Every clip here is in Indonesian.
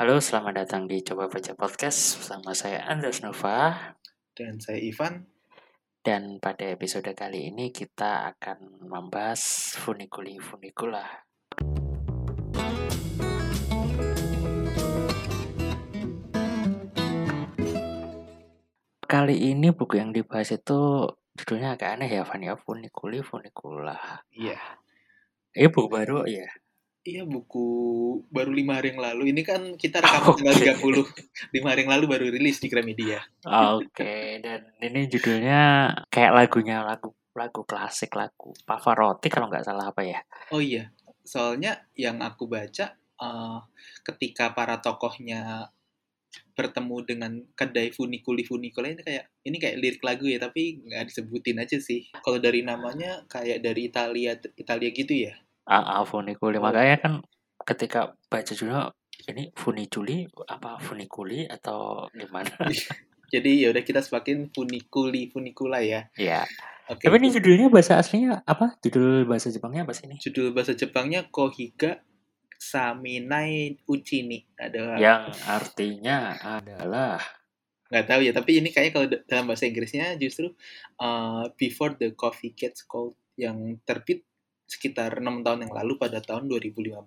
Halo, selamat datang di Coba Baca Podcast bersama saya Andres Nova. Dan saya Ivan. Dan pada episode kali ini kita akan membahas funiculi funicula. Kali ini buku yang dibahas itu judulnya agak aneh ya, Van ya. Funiculi funicula. Iya. Ini buku baru ya? Iya buku baru lima hari yang lalu. Ini kan kita rekaman Oke. tanggal 30. Lima hari yang lalu baru rilis di Gramedia. Oke, dan ini judulnya kayak lagunya lagu lagu klasik lagu Pavarotti kalau nggak salah apa ya? Oh iya, soalnya yang aku baca eh, ketika para tokohnya bertemu dengan kedai funikuli funikula ini kayak ini kayak lirik lagu ya tapi nggak disebutin aja sih. Kalau dari namanya kayak dari Italia Italia gitu ya. Ah, ah, funiculi. Oh. Makanya kan ketika baca judulnya ini funiculi apa funiculi atau gimana? Jadi ya udah kita sepakin funikuli funikula ya. ya. Oke. Tapi ini judulnya bahasa aslinya apa? Judul bahasa Jepangnya apa sih ini? judul bahasa Jepangnya Kohiga Saminai Uchini ada Yang artinya adalah nggak tahu ya tapi ini kayaknya kalau da- dalam bahasa Inggrisnya justru uh, Before the Coffee Gets Cold yang terbit sekitar enam tahun yang lalu pada tahun 2015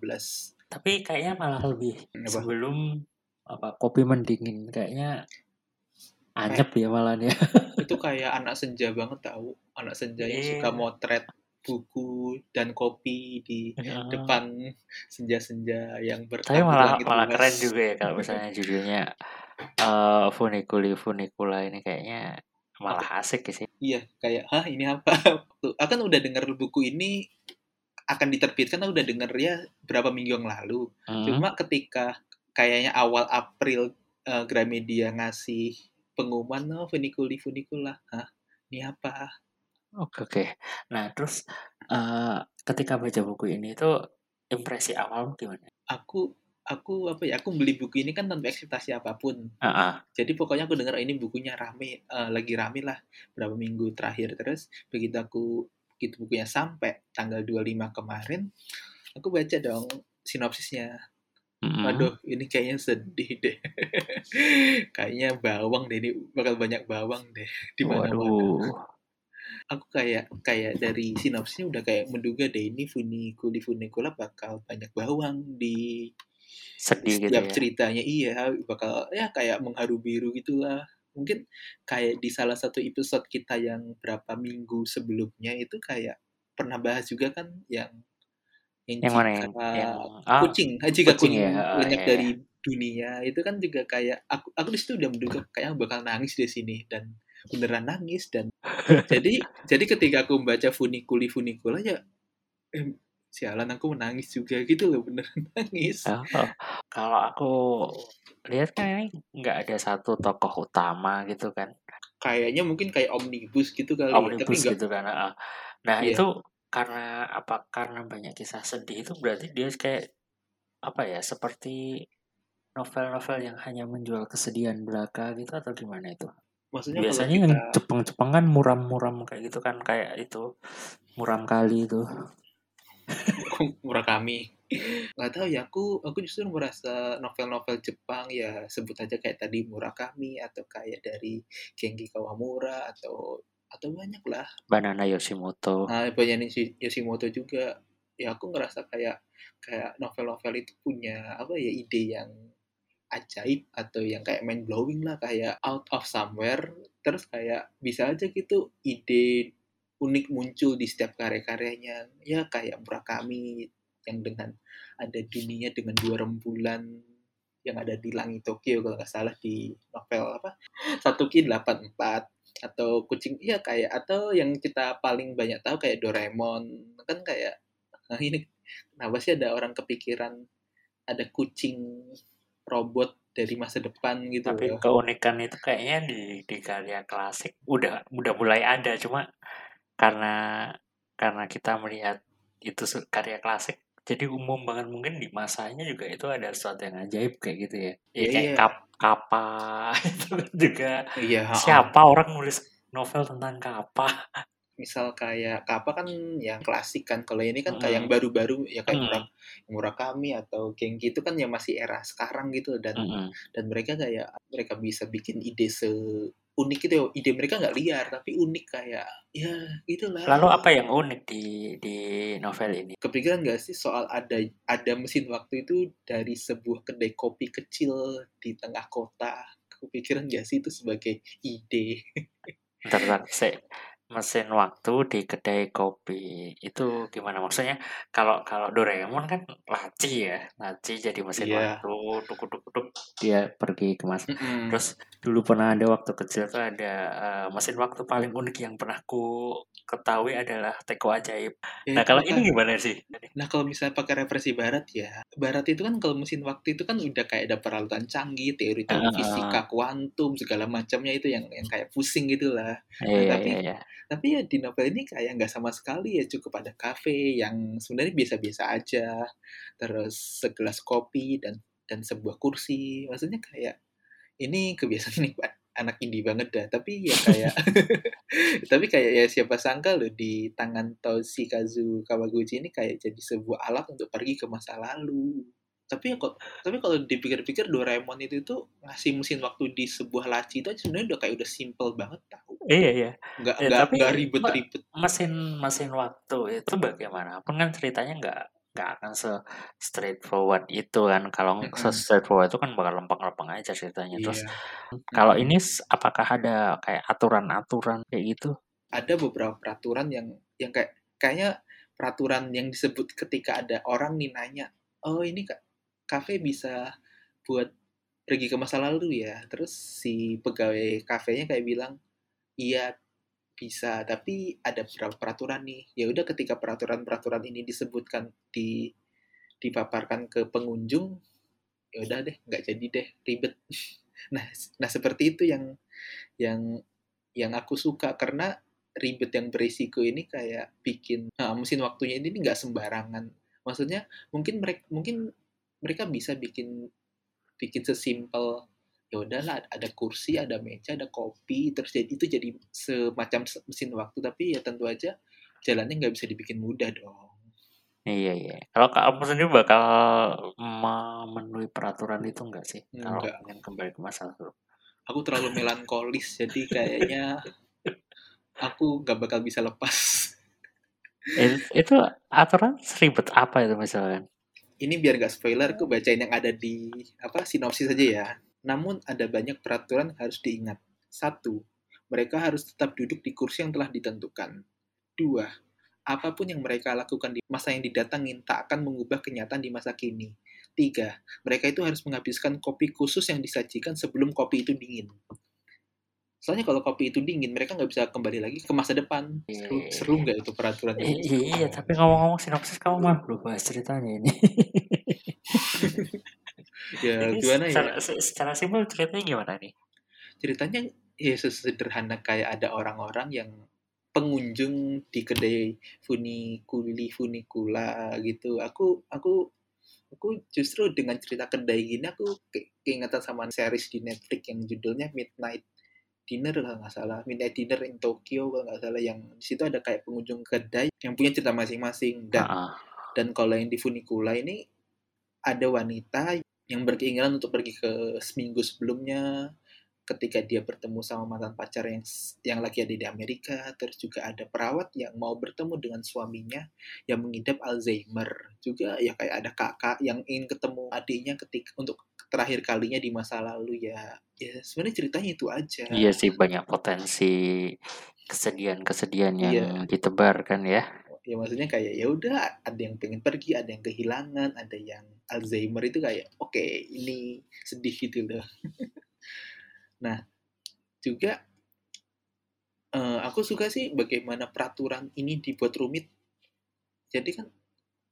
tapi kayaknya malah lebih Apa? sebelum apa kopi mendingin kayaknya anyep ya malah ya. itu kayak anak senja banget tahu anak senja yang Iya. suka motret buku dan kopi di depan senja-senja yang Tapi bertabur malah langit malah luas. keren juga ya kalau misalnya judulnya eh funiculi funicula ini kayaknya malah asik sih. Iya, kayak, hah ini apa? Tuh, Aku kan udah denger buku ini akan diterbitkan, aku udah denger ya berapa minggu yang lalu. Hmm. Cuma ketika kayaknya awal April eh, Gramedia ngasih pengumuman, oh funiculi funicula, hah ini apa? Oke oke. Nah terus eh ketika baca buku ini tuh impresi awal gimana? Aku aku apa ya? Aku beli buku ini kan tanpa ekspektasi apa pun. Ah, ah. Jadi pokoknya aku denger ini bukunya rame, eh, lagi rame lah berapa minggu terakhir terus begitu aku begitu bukunya sampai tanggal 25 kemarin, aku baca dong sinopsisnya. Mm-mm. Waduh, ini kayaknya sedih deh. kayaknya bawang deh, ini bakal banyak bawang deh di mana-mana. Waduh. Aku kayak kayak dari sinopsisnya udah kayak menduga deh ini funiculi funicula bakal banyak bawang di Sedih gitu setiap ya. ceritanya iya bakal ya kayak mengharu biru gitulah mungkin kayak di salah satu episode kita yang berapa minggu sebelumnya itu kayak pernah bahas juga kan yang yang, Yang mana yang, yang ah, kucing jika kucing kucing ya, oh, lenyap iya, iya. dari dunia itu kan juga kayak aku aku di situ udah menduga kayaknya bakal nangis di sini dan beneran nangis dan jadi jadi ketika aku membaca funiculi funicula ya eh, sialan aku menangis juga gitu loh beneran nangis Oh, kalau aku lihat kan ini nggak ada satu tokoh utama gitu kan. kayaknya mungkin kayak omnibus gitu kali ya, tapi omnibus enggak gitu kan. ah. Nah Iya. itu karena apa? Karena banyak kisah sedih itu berarti dia kayak apa ya? Seperti novel-novel yang hanya menjual kesedihan belaka gitu atau gimana itu? maksudnya Biasanya yang kita Jepang-Jepang kan muram-muram kayak gitu kan kayak itu muram kali itu. Murakami nggak tahu ya aku aku justru merasa novel-novel Jepang ya sebut aja kayak tadi Murakami atau kayak dari Genki Kawamura atau atau banyak lah. Banana Yoshimoto. nah, banyak Yoshi- Yoshimoto juga. Ya aku ngerasa kayak kayak novel-novel itu punya apa ya ide yang ajaib atau yang kayak mind blowing lah kayak out of somewhere. Terus kayak bisa aja gitu ide unik muncul di setiap karya-karyanya. Ya kayak Murakami yang dengan ada dunia dengan dua rembulan yang ada di langit Tokyo kalau nggak salah di novel apa satu ki 84 atau kucing iya kayak atau yang kita paling banyak tahu kayak Doraemon kan kayak nah ini kenapa sih ada orang kepikiran ada kucing robot dari masa depan gitu Tapi loh. keunikan itu kayaknya di di karya klasik udah udah mulai ada cuma karena karena kita melihat itu karya klasik jadi umum banget mungkin di masanya juga itu ada sesuatu yang ajaib kayak gitu ya. Ya kayak Iya. kap kapa itu kan juga Iya, ha-ha. siapa orang nulis novel tentang kapa misal kayak Kappa kan yang klasik kan kalau ini kan kayak yang baru-baru ya kayak Mm. Murak Murakami atau Genki itu kan yang masih era sekarang gitu dan dan mereka kayak mereka bisa bikin ide se unik gitu ya ide mereka nggak liar tapi unik kayak ya gitulah Lalu apa yang unik di di novel ini? kepikiran nggak sih soal ada ada mesin waktu itu dari sebuah kedai kopi kecil di tengah kota kepikiran nggak sih itu sebagai ide Bentar, bentar. Se- mesin waktu di kedai kopi itu gimana maksudnya kalau kalau Doraemon kan laci ya laci jadi mesin Iya. waktu tuk tuk tuk dia pergi ke masa Mm-mm. terus dulu pernah ada waktu kecil tuh ada eh, mesin waktu paling unik yang pernah ku ketahui adalah teko ajaib Ya, nah kalau ini gimana sih Nah kalau misalnya pakai referensi barat ya, barat itu kan kalau mesin waktu itu kan udah kayak ada peralatan canggih, teori-teori Ah. fisika kuantum segala macamnya itu yang yang kayak pusing gitu lah. iya tapi- iya iya Tapi ya di novel ini kayak nggak sama sekali ya cukup ada kafe yang sebenarnya biasa-biasa aja, terus segelas kopi dan dan sebuah kursi. Maksudnya kayak ini kebiasaan nih Pak, anak indie banget dah. Tapi ya kayak tapi kayak ya siapa sangka loh di tangan Toshikazu Kawaguchi ini kayak jadi sebuah alat untuk pergi ke masa lalu. Tapi ya kok tapi kalau dipikir-pikir Doraemon itu tuh ngasih mesin waktu di sebuah laci itu sebenarnya udah kayak udah simple banget tahu. iya iya Nggak Ya, nggak nggak ribet-ribet. mesin mesin waktu itu bagaimana kan ceritanya nggak nggak akan se straightforward itu kan kalau Mm-mm. se straightforward itu kan bakal lempeng-lempeng aja ceritanya terus Iya. kalau ini apakah ada kayak aturan-aturan kayak gitu ada beberapa peraturan yang yang kayak kayaknya peraturan yang disebut ketika ada orang nih nanya, "Oh, ini Kak, kafe bisa buat pergi ke masa lalu ya?" Terus si pegawai kafenya kayak bilang, "Iya, bisa, tapi ada beberapa peraturan nih." Ya udah ketika peraturan-peraturan ini disebutkan di dipaparkan ke pengunjung, ya udah deh, nggak jadi deh, ribet. Nah, nah seperti itu yang yang yang aku suka karena ribet yang berisiko ini kayak bikin nah, mesin waktunya ini nggak sembarangan. Maksudnya mungkin mereka mungkin mereka bisa bikin bikin sesimpel ya udahlah ada kursi, ada meja, ada kopi, terus jadi itu jadi semacam se- mesin waktu tapi ya tentu aja jalannya nggak bisa dibikin mudah dong. iya iya kalau kamu sendiri bakal memenuhi peraturan itu enggak sih kalau Enggak. ingin kembali ke masa lalu Aku terlalu melankolis jadi kayaknya aku nggak bakal bisa lepas. itu, itu aturan seribet apa itu misalkan ini biar gak spoiler, aku bacain yang ada di apa sinopsis aja ya. Namun ada banyak peraturan yang harus diingat. Satu, mereka harus tetap duduk di kursi yang telah ditentukan. Dua, apa pun yang mereka lakukan di masa yang didatangin tak akan mengubah kenyataan di masa kini. Tiga, mereka itu harus menghabiskan kopi khusus yang disajikan sebelum kopi itu dingin. Soalnya kalau kopi itu dingin, mereka nggak bisa kembali lagi ke masa depan. Seru, Iya. seru nggak itu peraturan I- iya tapi ngomong-ngomong sinopsis kamu mah belum bahas ceritanya ini Ya Ini gimana ya? secara, se- secara simpel ceritanya gimana nih ceritanya ya sederhana kayak ada orang-orang yang pengunjung di kedai funikuli funikula gitu aku aku aku justru dengan cerita kedai gini aku ke- keingetan sama series di Netflix yang judulnya Midnight Dinner kalau nggak salah. Midnight Dinner in Tokyo kalau nggak salah. Yang di situ ada kayak pengunjung kedai yang punya cerita masing-masing. Dan Ah, ah. dan kalau yang di funikula ini ada wanita yang berkeinginan untuk pergi ke seminggu sebelumnya ketika dia bertemu sama mantan pacar yang yang lagi ada di Amerika. Terus juga ada perawat yang mau bertemu dengan suaminya yang mengidap Alzheimer. Juga ya kayak ada kakak yang ingin ketemu adiknya ketika untuk terakhir kalinya di masa lalu ya. Ya sebenarnya ceritanya itu aja. Iya sih banyak potensi kesedihan-kesedihan yang Iya. ditebarkan ya. Ya maksudnya kayak ya udah ada yang pengen pergi ada yang kehilangan ada yang Alzheimer itu kayak oke ini sedih gitu loh. Nah juga eh, aku suka sih bagaimana peraturan ini dibuat rumit. Jadi kan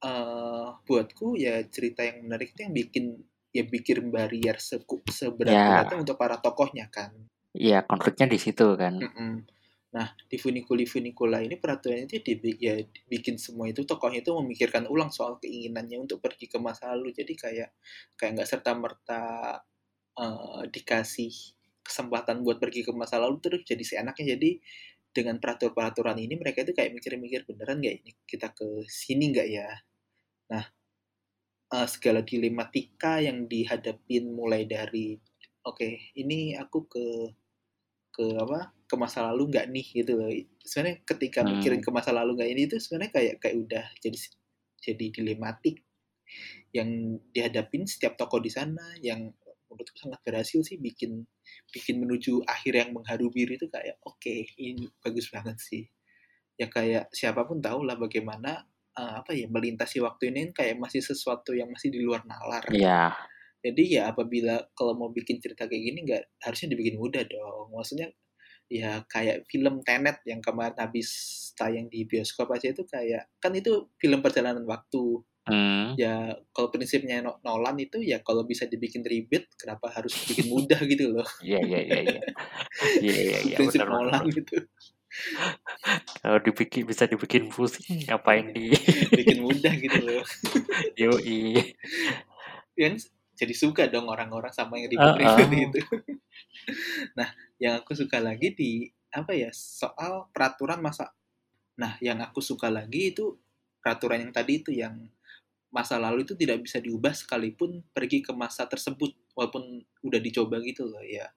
eh, buatku ya cerita yang menarik itu yang bikin ya bikin barrier seku, seberat-beratnya untuk para tokohnya kan Iya konfliknya di situ kan Mm-mm. Nah, di funiculi funicula ini peraturan itu dibi- ya bikin semua itu tokohnya itu memikirkan ulang soal keinginannya untuk pergi ke masa lalu. Jadi kayak kayak nggak serta merta dikasih kesempatan buat pergi ke masa lalu terus jadi seenaknya. Jadi dengan peraturan-peraturan ini mereka itu kayak mikir-mikir beneran nggak ini kita ke sini nggak ya nah uh, segala dilematika yang dihadapin mulai dari oke okay, ini aku ke ke apa ke masa lalu nggak nih gitu loh sebenarnya ketika hmm. mikirin ke masa lalu nggak ini itu sebenarnya kayak kayak udah jadi jadi dilematik yang dihadapin setiap toko di sana yang menurutku sangat berhasil sih bikin bikin menuju akhir yang mengharu biru itu kayak oke okay, ini bagus banget sih ya kayak siapa pun tahu lah bagaimana uh, apa ya melintasi waktu ini kayak masih sesuatu yang masih di luar nalar ya jadi ya apabila kalau mau bikin cerita kayak gini nggak harusnya dibikin mudah dong maksudnya ya kayak film Tenet yang kemarin habis tayang di bioskop aja itu kayak kan itu film perjalanan waktu Hmm. Ya kalau prinsipnya Nolan itu ya kalau bisa dibikin ribet, kenapa harus bikin mudah gitu loh? Iya iya iya iya. Iya iya iya. Prinsip bener, Nolan bener. gitu. Kalau dibikin bisa dibikin pusing, ngapain di bikin mudah gitu loh. Yo i. Yang jadi suka dong orang-orang sama yang ribet-ribet uh -uh. itu. nah, yang aku suka lagi di apa ya soal peraturan masa. Nah, yang aku suka lagi itu peraturan yang tadi itu yang masa lalu itu tidak bisa diubah sekalipun pergi ke masa tersebut walaupun udah dicoba gitu loh ya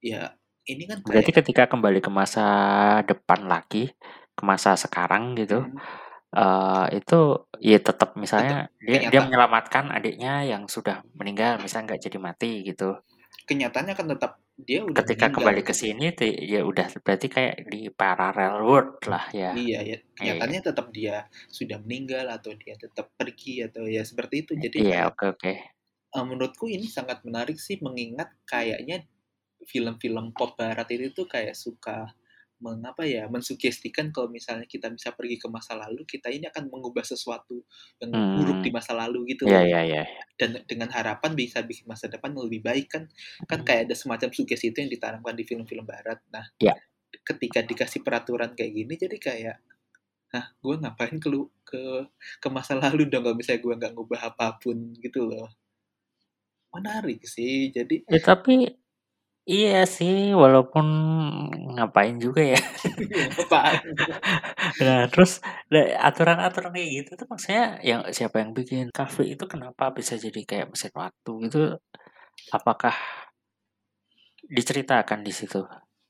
ya ini kan kayak... berarti ketika kembali ke masa depan lagi ke masa sekarang gitu hmm. uh, itu ya tetap misalnya tetap dia dia menyelamatkan adiknya yang sudah meninggal misalnya nggak jadi mati gitu kenyataannya kan tetap dia udah ketika kembali ke sini ya udah berarti kayak di parallel world lah ya iya ya kenyataannya iya. tetap dia sudah meninggal atau dia tetap pergi atau ya seperti itu jadi iya oke oke okay. uh, menurutku ini sangat menarik sih mengingat kayaknya film-film pop barat itu tuh kayak suka mengapa ya mensugestikan kalau misalnya kita bisa pergi ke masa lalu kita ini akan mengubah sesuatu yang hmm. buruk di masa lalu gitu yeah, yeah, yeah. dan dengan harapan bisa bikin masa depan lebih baik kan kan hmm. kayak ada semacam sugesti itu yang ditanamkan di film-film barat nah yeah. ketika dikasih peraturan kayak gini jadi kayak nah gue ngapain ke ke ke masa lalu dong kalau misalnya gue nggak ngubah apa pun gitu loh menarik sih jadi ya, tapi Iya sih, walaupun ngapain juga ya. Nah, terus aturan-aturan kayak gitu tuh maksudnya yang siapa yang bikin kafe itu kenapa bisa jadi kayak mesin waktu gitu? Apakah diceritakan di situ?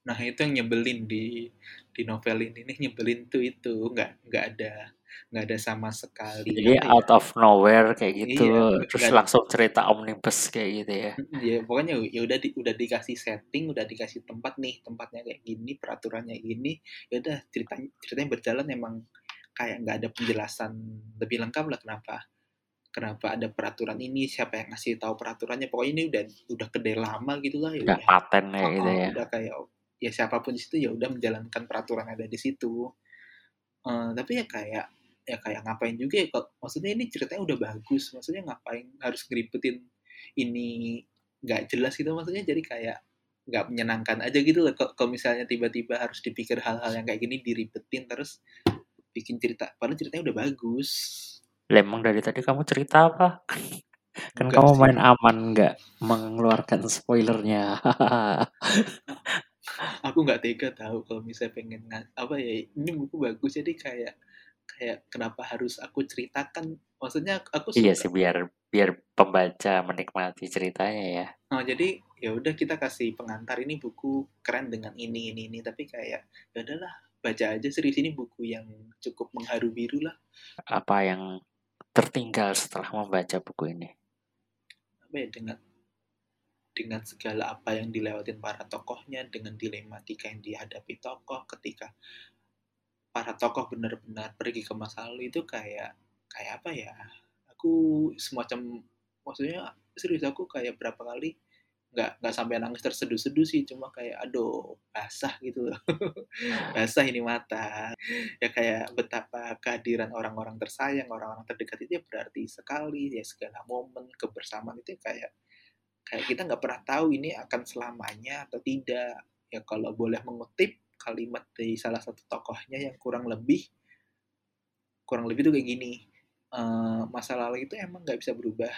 Nah, itu yang nyebelin di di novel ini nih nyebelin tuh itu. Nggak nggak ada nggak ada sama sekali. Jadi ya? out of nowhere kayak gitu iya, terus gak, langsung cerita omnibus kayak gitu ya. Ya pokoknya ya udah di, udah dikasih setting udah dikasih tempat nih tempatnya kayak gini peraturannya gini ya udah ceritanya ceritanya berjalan emang kayak nggak ada penjelasan lebih lengkap lah kenapa kenapa ada peraturan ini siapa yang ngasih tahu peraturannya. Pokoknya ini udah udah kedai lama gitu lah ya udah paten ya gitu ya. udah kayak ya siapa pun di situ ya udah menjalankan peraturan ada di situ. Uh, tapi ya kayak ya kayak ngapain juga ya maksudnya ini ceritanya udah bagus maksudnya ngapain harus ngeribetin ini nggak jelas gitu maksudnya jadi kayak nggak menyenangkan aja gitu loh kalau misalnya tiba-tiba harus dipikir hal-hal yang kayak gini diribetin terus bikin cerita padahal ceritanya udah bagus. Lemong dari tadi kamu cerita apa? Kan Bukan kamu sih. main aman nggak mengeluarkan spoilernya aku nggak tega tahu kalau misalnya pengen apa ya ini buku bagus jadi kayak kayak kenapa harus aku ceritakan? Maksudnya aku iya suka. iya sih biar biar pembaca menikmati ceritanya ya. Oh jadi ya udah kita kasih pengantar ini buku keren dengan ini ini ini. Tapi kayak ya udahlah baca aja serius ini buku yang cukup mengharu biru lah. Apa yang tertinggal setelah membaca buku ini? Apa ya dengan dengan segala apa yang dilewatin para tokohnya dengan dilematika yang dihadapi tokoh ketika para tokoh benar-benar pergi ke masa lalu itu kayak kayak apa ya aku semacam maksudnya serius aku kayak berapa kali nggak nggak sampai nangis terseduh-seduh sih cuma kayak aduh basah gitu basah ini mata. Ya kayak betapa kehadiran orang-orang tersayang orang-orang terdekat itu ya berarti sekali ya segala momen kebersamaan itu kayak kayak kita nggak pernah tahu ini akan selamanya atau tidak. Ya kalau boleh mengutip kalimat dari salah satu tokohnya yang kurang lebih kurang lebih tuh kayak gini uh, masa lalu itu emang nggak bisa berubah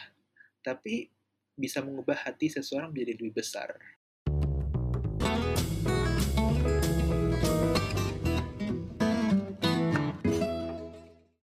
tapi bisa mengubah hati seseorang menjadi lebih besar